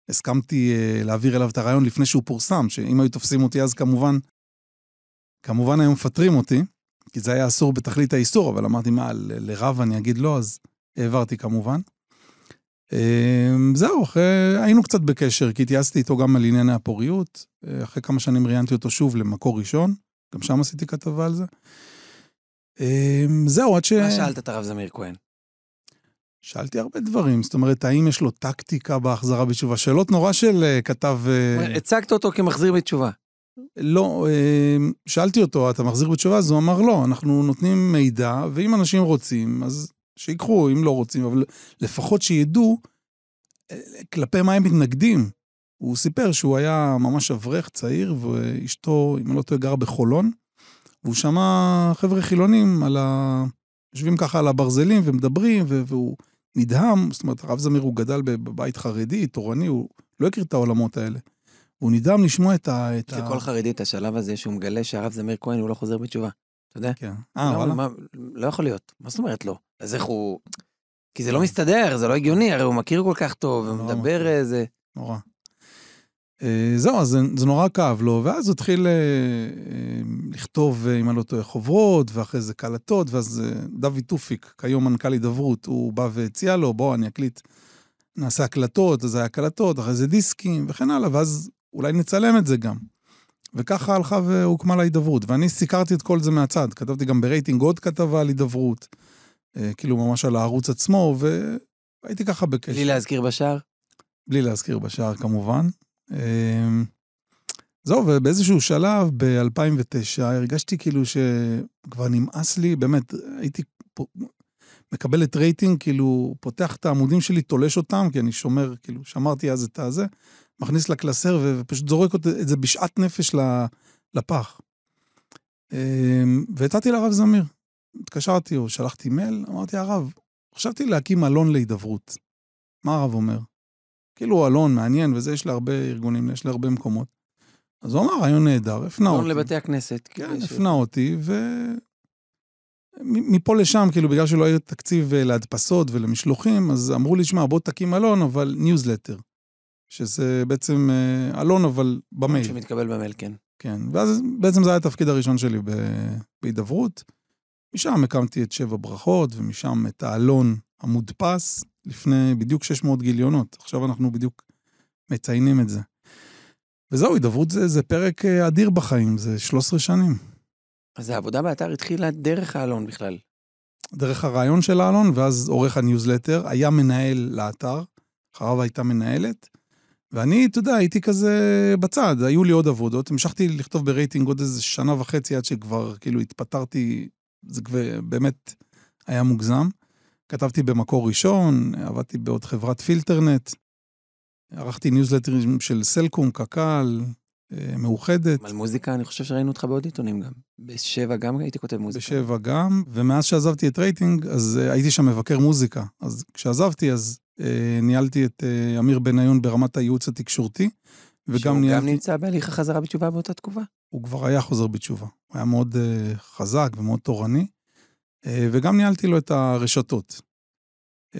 הסכמתי להעביר אליו את הרעיון לפני שהוא פורסם, שאם היו תופסים אותי אז כמובן, כמובן היו מפטרים אותי, כי זה היה אסור בתכלית האיסור, אבל אמרתי, מה, לרב אני אגיד לא, אז העברתי כמובן. אמ, זהו, אחרי, היינו קצת בקשר, כי התייעצתי איתו גם על ענייני הפוריות. אה, אחרי כמה שנים ראיינתי אותו שוב למקור ראשון, גם שם עשיתי כתבה על זה. אמ, זהו, עד ש...
מה שאלת את הרב זמיר כהן?
שאלתי הרבה דברים, זאת אומרת, האם יש לו טקטיקה בהחזרה בתשובה? שאלות נורא של אה, כתב...
אה, הצגת אותו כמחזיר בתשובה.
לא, אמ, שאלתי אותו, אתה מחזיר בתשובה? אז הוא אמר, לא, אנחנו נותנים מידע, ואם אנשים רוצים, אז שיקחו, אם לא רוצים, אבל לפחות שידעו אה, כלפי מה הם מתנגדים. הוא סיפר שהוא היה ממש אברך צעיר, ואשתו, אם אני לא טועה, גרה בחולון, והוא שמע חבר'ה חילונים על ה... יושבים ככה על הברזלים ומדברים, והוא נדהם, זאת אומרת, הרב זמיר הוא גדל בבית חרדי, תורני, הוא לא הכיר את העולמות האלה. והוא נדהם לשמוע את ה...
יש לכל חרדי את השלב הזה שהוא מגלה שהרב זמיר כהן הוא לא חוזר בתשובה. אתה יודע?
כן. אה, לא, וואלה? מה,
לא יכול להיות. מה זאת אומרת לא? אז איך הוא... כי זה לא מסתדר, זה לא הגיוני, הרי הוא מכיר כל כך טוב, הוא מדבר איזה...
נורא. אה, זהו, אז זה נורא כאב לו, ואז הוא התחיל אה, אה, לכתוב, אם אני לא טועה, חוברות, ואחרי זה קלטות, ואז דוד טופיק, כיום מנכ"ל הידברות, הוא בא והציע לו, בוא, אני אקליט, נעשה הקלטות, אז היה הקלטות, אחרי זה דיסקים, וכן הלאה, ואז אולי נצלם את זה גם. וככה הלכה והוקמה לה הידברות. ואני סיקרתי את כל זה מהצד, כתבתי גם ברייטינג עוד כתבה על הידברות, אה, כאילו ממש על הערוץ עצמו, והייתי ככה בקשר.
בלי להזכיר בשער?
בלי להזכיר בשער כמובן. אה, זהו, ובאיזשהו שלב, ב-2009, הרגשתי כאילו שכבר נמאס לי, באמת, הייתי מקבל את רייטינג, כאילו, פותח את העמודים שלי, תולש אותם, כי אני שומר, כאילו, שמרתי אז את הזה, מכניס לקלסר ופשוט זורק את זה בשאט נפש לפח. אמ, והצעתי לרב זמיר. התקשרתי או שלחתי מייל, אמרתי, הרב, חשבתי להקים אלון להידברות. מה הרב אומר? כאילו אלון מעניין וזה, יש להרבה ארגונים, יש להרבה מקומות. אז הוא אמר, רעיון נהדר, הפנה אותי.
אלון לבתי הכנסת.
כן, הפנה אותי, ו... מפה לשם, כאילו, בגלל שלא היה תקציב אה, להדפסות ולמשלוחים, אז אמרו לי, שמע, בוא תקים עלון, אבל ניוזלטר. שזה בעצם אה, עלון, אבל במייל.
שמתקבל במייל, כן.
כן, ואז בעצם זה היה התפקיד הראשון שלי בהידברות. משם הקמתי את שבע ברכות, ומשם את העלון המודפס, לפני בדיוק 600 גיליונות. עכשיו אנחנו בדיוק מציינים את זה. וזהו, הידברות זה, זה פרק אה, אדיר בחיים, זה 13 שנים.
אז העבודה באתר התחילה דרך העלון בכלל.
דרך הרעיון של העלון, ואז עורך הניוזלטר, היה מנהל לאתר, אחריו הייתה מנהלת, ואני, אתה יודע, הייתי כזה בצד, היו לי עוד עבודות, המשכתי לכתוב ברייטינג עוד איזה שנה וחצי עד שכבר כאילו התפטרתי, זה כבר באמת היה מוגזם. כתבתי במקור ראשון, עבדתי בעוד חברת פילטרנט, ערכתי ניוזלטרים של סלקום, קק"ל, אה, מאוחדת.
על מוזיקה, אני חושב שראינו אותך בעוד עיתונים גם. בשבע גם הייתי כותב מוזיקה.
בשבע גם, ומאז שעזבתי את רייטינג, אז uh, הייתי שם מבקר מוזיקה. אז כשעזבתי, אז uh, ניהלתי את uh, אמיר בניון ברמת הייעוץ התקשורתי,
וגם שהוא ניהלתי... שהוא גם נמצא בהליך החזרה בתשובה באותה תקופה?
הוא כבר היה חוזר בתשובה. הוא היה מאוד uh, חזק ומאוד תורני, וגם ניהלתי לו את הרשתות. Uh,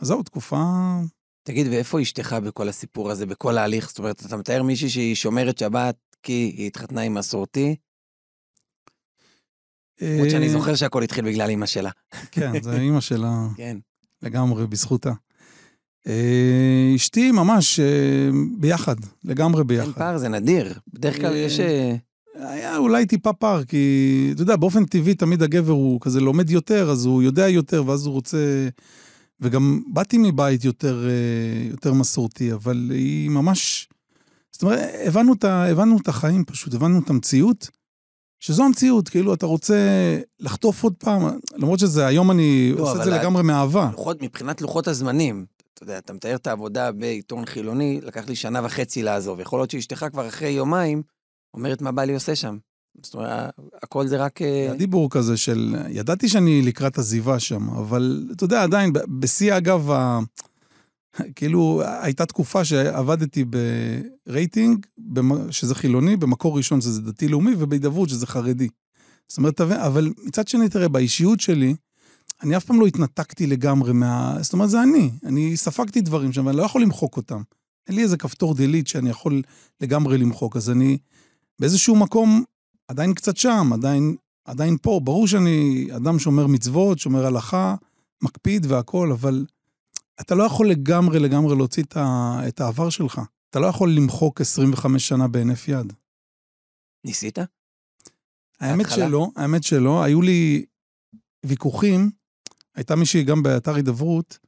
אז זהו, תקופה
תגיד, ואיפה אשתך בכל הסיפור הזה, בכל ההליך? זאת אומרת, אתה מתאר מישהי שהיא שומרת שבת כי היא התחתנה עם מסורתי? למרות שאני אה, זוכר שהכל התחיל בגלל אימא שלה.
כן, זה אימא שלה.
כן.
לגמרי, בזכותה. אה, אשתי ממש אה, ביחד, לגמרי ביחד. אין
פער, זה נדיר. בדרך כלל יש...
היה אולי טיפה פער, כי אתה יודע, באופן טבעי תמיד הגבר הוא כזה לומד יותר, אז הוא יודע יותר, ואז הוא רוצה וגם באתי מבית יותר, אה, יותר מסורתי, אבל היא ממש... זאת אומרת, הבנו את, הבנו את החיים פשוט, הבנו את המציאות, שזו המציאות, כאילו, אתה רוצה לחטוף עוד פעם, למרות שזה, היום אני לא, עושה את זה לגמרי מאהבה.
לוחות, מבחינת לוחות הזמנים, אתה יודע, אתה מתאר את העבודה בעיתון חילוני, לקח לי שנה וחצי לעזוב. יכול להיות שאשתך כבר אחרי יומיים אומרת מה בא לי עושה שם. זאת אומרת, הכל זה רק...
אה, הדיבור כזה של, ידעתי שאני לקראת עזיבה שם, אבל אתה יודע, עדיין, בשיא אגב, ה... כאילו, הייתה תקופה שעבדתי ברייטינג, שזה חילוני, במקור ראשון שזה דתי-לאומי, ובהידברות שזה חרדי. זאת אומרת, אבל מצד שני, תראה, באישיות שלי, אני אף פעם לא התנתקתי לגמרי מה... זאת אומרת, זה אני. אני ספגתי דברים שם, ואני לא יכול למחוק אותם. אין לי איזה כפתור delete שאני יכול לגמרי למחוק, אז אני באיזשהו מקום עדיין קצת שם, עדיין, עדיין פה. ברור שאני אדם שומר מצוות, שומר הלכה, מקפיד והכול, אבל אתה לא יכול לגמרי לגמרי להוציא את, ה, את העבר שלך. אתה לא יכול למחוק 25 שנה בהינף יד.
ניסית?
האמת שלא, האמת שלא. היו לי ויכוחים, הייתה מישהי גם באתר הידברות,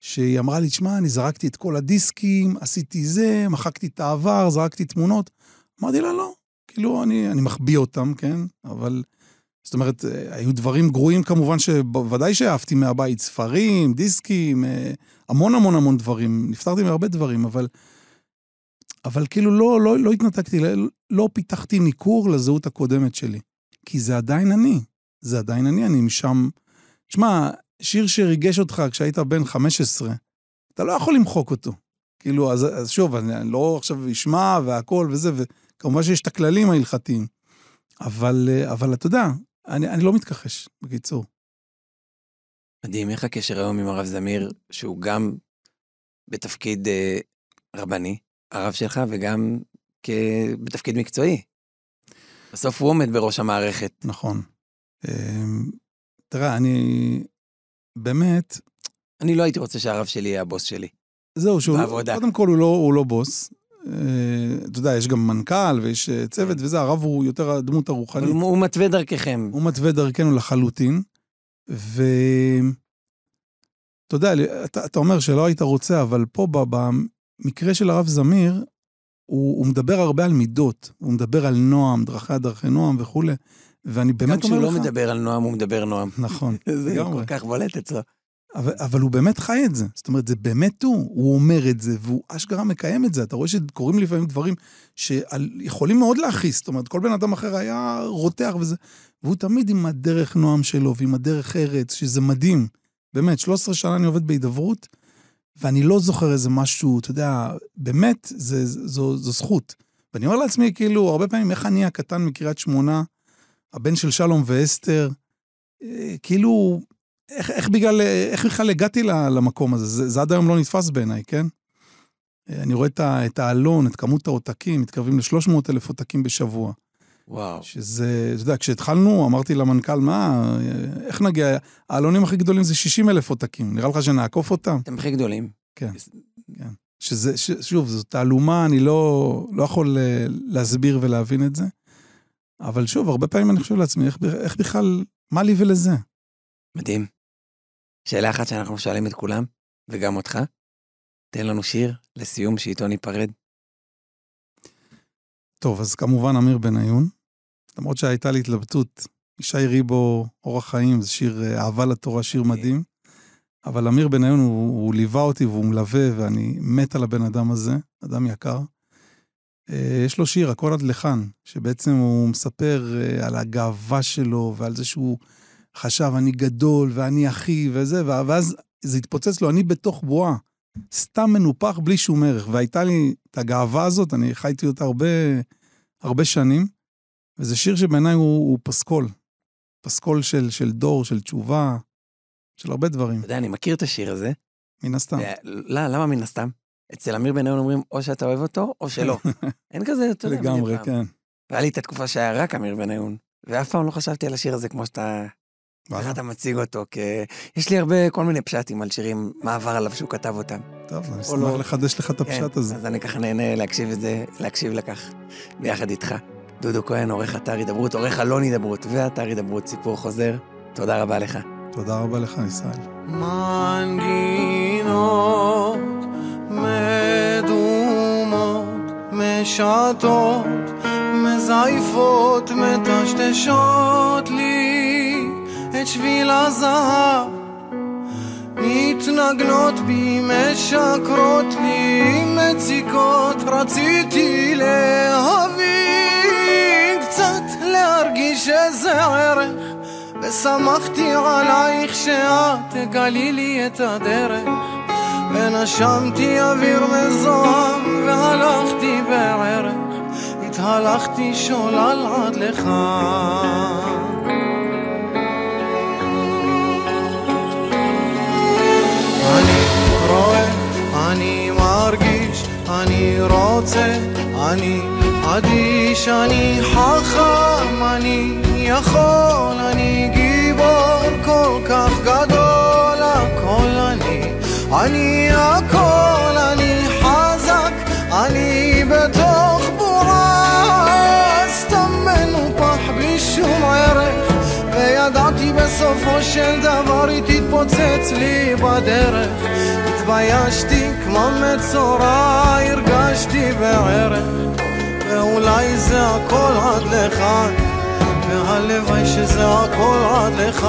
שהיא אמרה לי, שמע, אני זרקתי את כל הדיסקים, עשיתי זה, מחקתי את העבר, זרקתי תמונות. אמרתי לה, לא, כאילו, אני, אני מחביא אותם, כן? אבל, זאת אומרת, אה, היו דברים גרועים כמובן, שבוודאי שאהבתי מהבית, ספרים, דיסקים, אה, המון המון המון דברים. נפטרתי מהרבה דברים, אבל... אבל כאילו לא, לא, לא התנתקתי, לא, לא פיתחתי ניכור לזהות הקודמת שלי. כי זה עדיין אני. זה עדיין אני, אני משם... שמע, שיר שריגש אותך כשהיית בן 15, אתה לא יכול למחוק אותו. כאילו, אז, אז שוב, אני לא עכשיו אשמע והכל וזה, ו... כמובן שיש את הכללים ההלכתיים, אבל, אה, אבל אתה יודע, אני, אני לא מתכחש, בקיצור.
מדהים, איך הקשר היום עם הרב זמיר, שהוא גם בתפקיד אה, רבני, הרב שלך, וגם כ... בתפקיד מקצועי. בסוף הוא עומד בראש המערכת.
נכון. אה, תראה, אני באמת...
אני לא הייתי רוצה שהרב שלי יהיה הבוס שלי.
זהו, שהוא, בעבודה. קודם כל הוא לא, הוא לא בוס, אתה יודע, יש גם מנכ"ל ויש אה, צוות וזה, הרב הוא יותר הדמות הרוחנית.
הוא מתווה דרככם.
הוא מתווה דרכנו לחלוטין. ואתה יודע, אתה, אתה אומר שלא היית רוצה, אבל פה במקרה של הרב זמיר, הוא, הוא מדבר הרבה על מידות, הוא מדבר על נועם, דרכי דרכי נועם וכולי. ואני באמת אומר לך...
גם כשהוא לא מדבר על נועם, הוא מדבר נועם.
נכון,
זה כל כך בולט אצלו.
אבל, אבל הוא באמת חי את זה. זאת אומרת, זה באמת הוא, הוא אומר את זה, והוא אשכרה מקיים את זה. אתה רואה שקורים לפעמים דברים שיכולים מאוד להכעיס. זאת אומרת, כל בן אדם אחר היה רותח וזה, והוא תמיד עם הדרך נועם שלו ועם הדרך ארץ, שזה מדהים. באמת, 13 שנה אני עובד בהידברות, ואני לא זוכר איזה משהו, אתה יודע, באמת, זה, זו, זו זכות. ואני אומר לעצמי, כאילו, הרבה פעמים, איך אני הקטן מקריית שמונה, הבן של שלום ואסתר, אה, כאילו, איך, איך בגלל, איך בכלל הגעתי למקום הזה? זה, זה עד היום לא נתפס בעיניי, כן? אני רואה את, את האלון, את כמות העותקים, מתקרבים ל-300 אלף עותקים בשבוע.
וואו.
שזה, אתה יודע, כשהתחלנו, אמרתי למנכ"ל, מה, איך נגיע, העלונים הכי גדולים זה 60 אלף עותקים, נראה לך שנעקוף אותם?
אתם הכי גדולים.
כן, כן. שזה, ש, שוב, זאת תעלומה, אני לא, לא יכול אה, להסביר ולהבין את זה. אבל שוב, הרבה פעמים אני חושב לעצמי, איך, איך בכלל, מה לי ולזה?
מדהים. שאלה אחת שאנחנו שואלים את כולם, וגם אותך, תן לנו שיר לסיום שאיתו ניפרד.
טוב, אז כמובן אמיר בניון, למרות שהייתה לי התלבטות, ישי ריבו, אורח חיים, זה שיר אה, אהבה לתורה, שיר מדהים. אבל אמיר בניון, הוא, הוא ליווה אותי והוא מלווה, ואני מת על הבן אדם הזה, אדם יקר. אה, יש לו שיר, הכל עד לכאן, שבעצם הוא מספר אה, על הגאווה שלו ועל זה שהוא חשב, אני גדול ואני אחי וזה, ואז זה התפוצץ לו, אני בתוך בועה, סתם מנופח בלי שום ערך. והייתה לי את הגאווה הזאת, אני חייתי אותה הרבה, הרבה שנים, וזה שיר שבעיניי הוא, הוא פסקול. פסקול של, של דור, של תשובה, של הרבה דברים.
אתה יודע, אני מכיר את השיר הזה.
מן הסתם.
לא, למה מן הסתם? אצל אמיר בניון אומרים, או שאתה אוהב אותו, או שלא. אין כזה, אתה יודע,
לגמרי, כן.
והיה לי את התקופה שהיה רק אמיר בניון, ואף פעם לא חשבתי על השיר הזה כמו שאתה... איך אתה מציג אותו, כי יש לי הרבה, כל מיני פשטים על שירים, מה עבר עליו שהוא כתב אותם.
טוב, אני אשמח לא. לחדש לך את
כן,
הפשט הזה.
אז אני ככה נהנה להקשיב את זה, להקשיב לכך, ביחד איתך. דודו כהן, עורך אתר הידברות, עורך אלון הידברות ואתר הידברות, סיפור חוזר. תודה רבה לך.
תודה רבה לך, ישראל.
מנגינות מדומות, משעטות, מזייפות, מטשטשות לי את שביל הזהב. מתנגנות בי, משקרות לי, מציקות, רציתי להבין קצת, להרגיש איזה ערך. ושמחתי עלייך שאת תגלי לי את הדרך ונשמתי אוויר מזוהם והלכתי בערך התהלכתי שולל עד לכאן אני מרגיש, אני רוצה, אני אדיש, אני חכם, אני יכול, אני גיבור כל כך גדול, הכל אני, אני הכל, אני חזק, אני בתוך בורה, סתם מנופח בלי שום ערך, וידעתי בסופו של דבר היא תתפוצץ לי בדרך, התביישתי כמו מצורע, הרגשתי בערך, ואולי זה הכל עד לכאן והלוואי שזה הכל עד לך